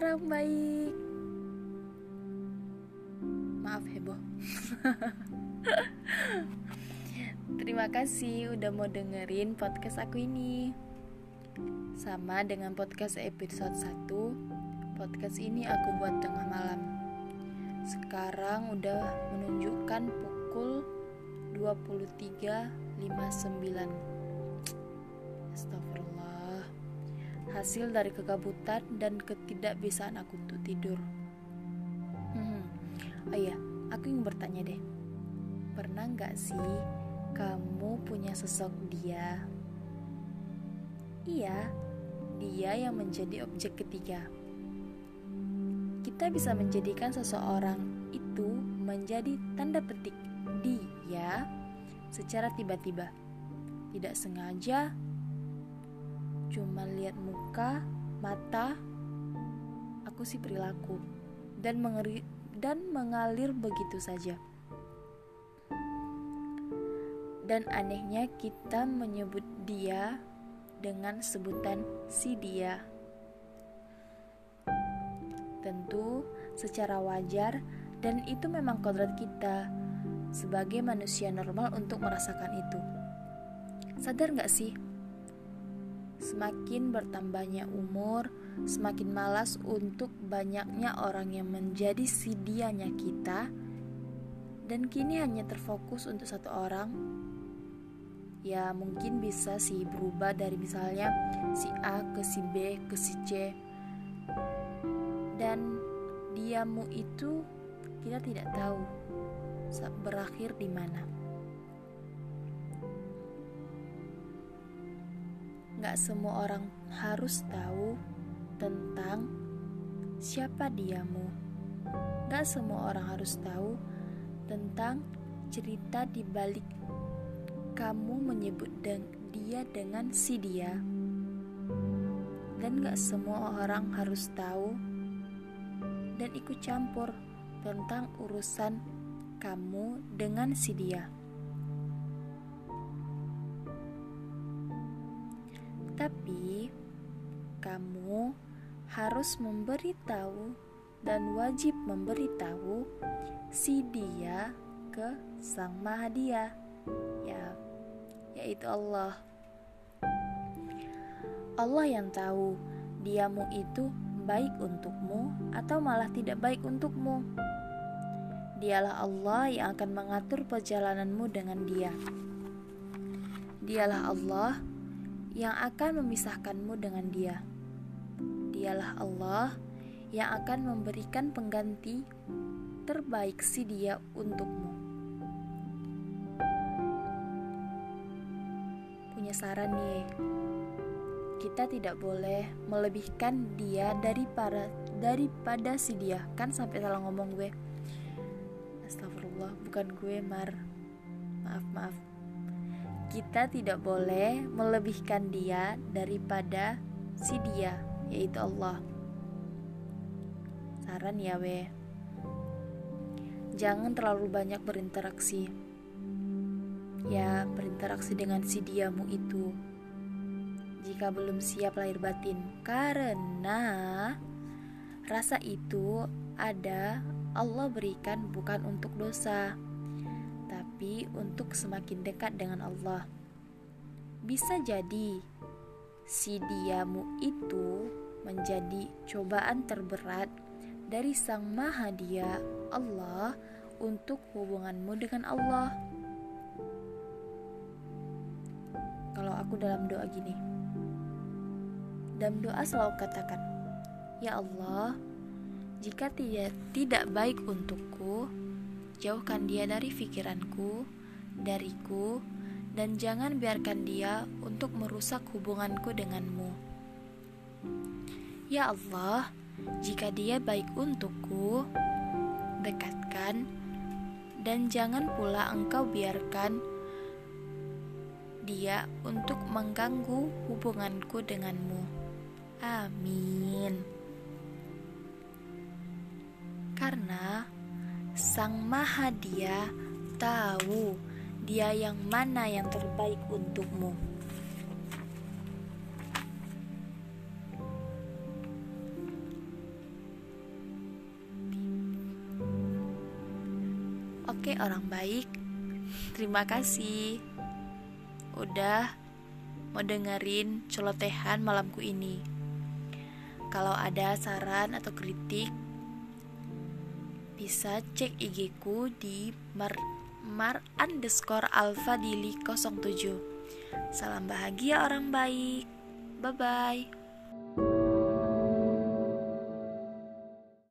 orang baik. Maaf heboh. Terima kasih udah mau dengerin podcast aku ini. Sama dengan podcast episode 1, podcast ini aku buat tengah malam. Sekarang udah menunjukkan pukul 23.59 Astagfirullah Hasil dari kegabutan dan ketidakbisaan aku untuk tidur hmm. Oh iya, aku ingin bertanya deh Pernah gak sih kamu punya sosok dia? Iya, dia yang menjadi objek ketiga Kita bisa menjadikan seseorang itu menjadi tanda petik dia secara tiba-tiba tidak sengaja cuma lihat muka, mata, aku sih perilaku dan mengeri dan mengalir begitu saja. Dan anehnya kita menyebut dia dengan sebutan si dia. Tentu secara wajar dan itu memang kodrat kita sebagai manusia normal untuk merasakan itu. Sadar gak sih Semakin bertambahnya umur, semakin malas untuk banyaknya orang yang menjadi si dianya kita, dan kini hanya terfokus untuk satu orang. Ya, mungkin bisa sih berubah dari misalnya si A ke si B ke si C, dan diamu itu kita tidak tahu berakhir di mana. Gak semua orang harus tahu tentang siapa diamu. Gak semua orang harus tahu tentang cerita di balik kamu menyebut dan dia dengan si dia. Dan gak semua orang harus tahu dan ikut campur tentang urusan kamu dengan si dia. Tapi kamu harus memberitahu dan wajib memberitahu si dia ke sang maha dia ya yaitu Allah. Allah yang tahu diamu itu baik untukmu atau malah tidak baik untukmu. Dialah Allah yang akan mengatur perjalananmu dengan dia. Dialah Allah yang akan memisahkanmu dengan Dia. Dialah Allah yang akan memberikan pengganti terbaik si Dia untukmu. Punya saran nih, kita tidak boleh melebihkan Dia daripada daripada si Dia. Kan sampai salah ngomong gue. Astagfirullah, bukan gue, Mar. Maaf, maaf kita tidak boleh melebihkan dia daripada si dia, yaitu Allah. Saran ya, we. Jangan terlalu banyak berinteraksi. Ya, berinteraksi dengan si diamu itu. Jika belum siap lahir batin, karena rasa itu ada Allah berikan bukan untuk dosa tapi untuk semakin dekat dengan Allah. Bisa jadi si diamu itu menjadi cobaan terberat dari Sang Maha Dia Allah untuk hubunganmu dengan Allah. Kalau aku dalam doa gini, dalam doa selalu katakan, "Ya Allah, jika tidak tidak baik untukku, Jauhkan dia dari pikiranku, dariku, dan jangan biarkan dia untuk merusak hubunganku denganmu. Ya Allah, jika dia baik untukku, dekatkan, dan jangan pula engkau biarkan dia untuk mengganggu hubunganku denganmu. Amin. Karena Sang Maha Dia tahu dia yang mana yang terbaik untukmu. Oke, orang baik. Terima kasih udah mau dengerin celotehan malamku ini. Kalau ada saran atau kritik, bisa cek IG ku di mar, mar underscore alfa dili 07. Salam bahagia orang baik. Bye-bye.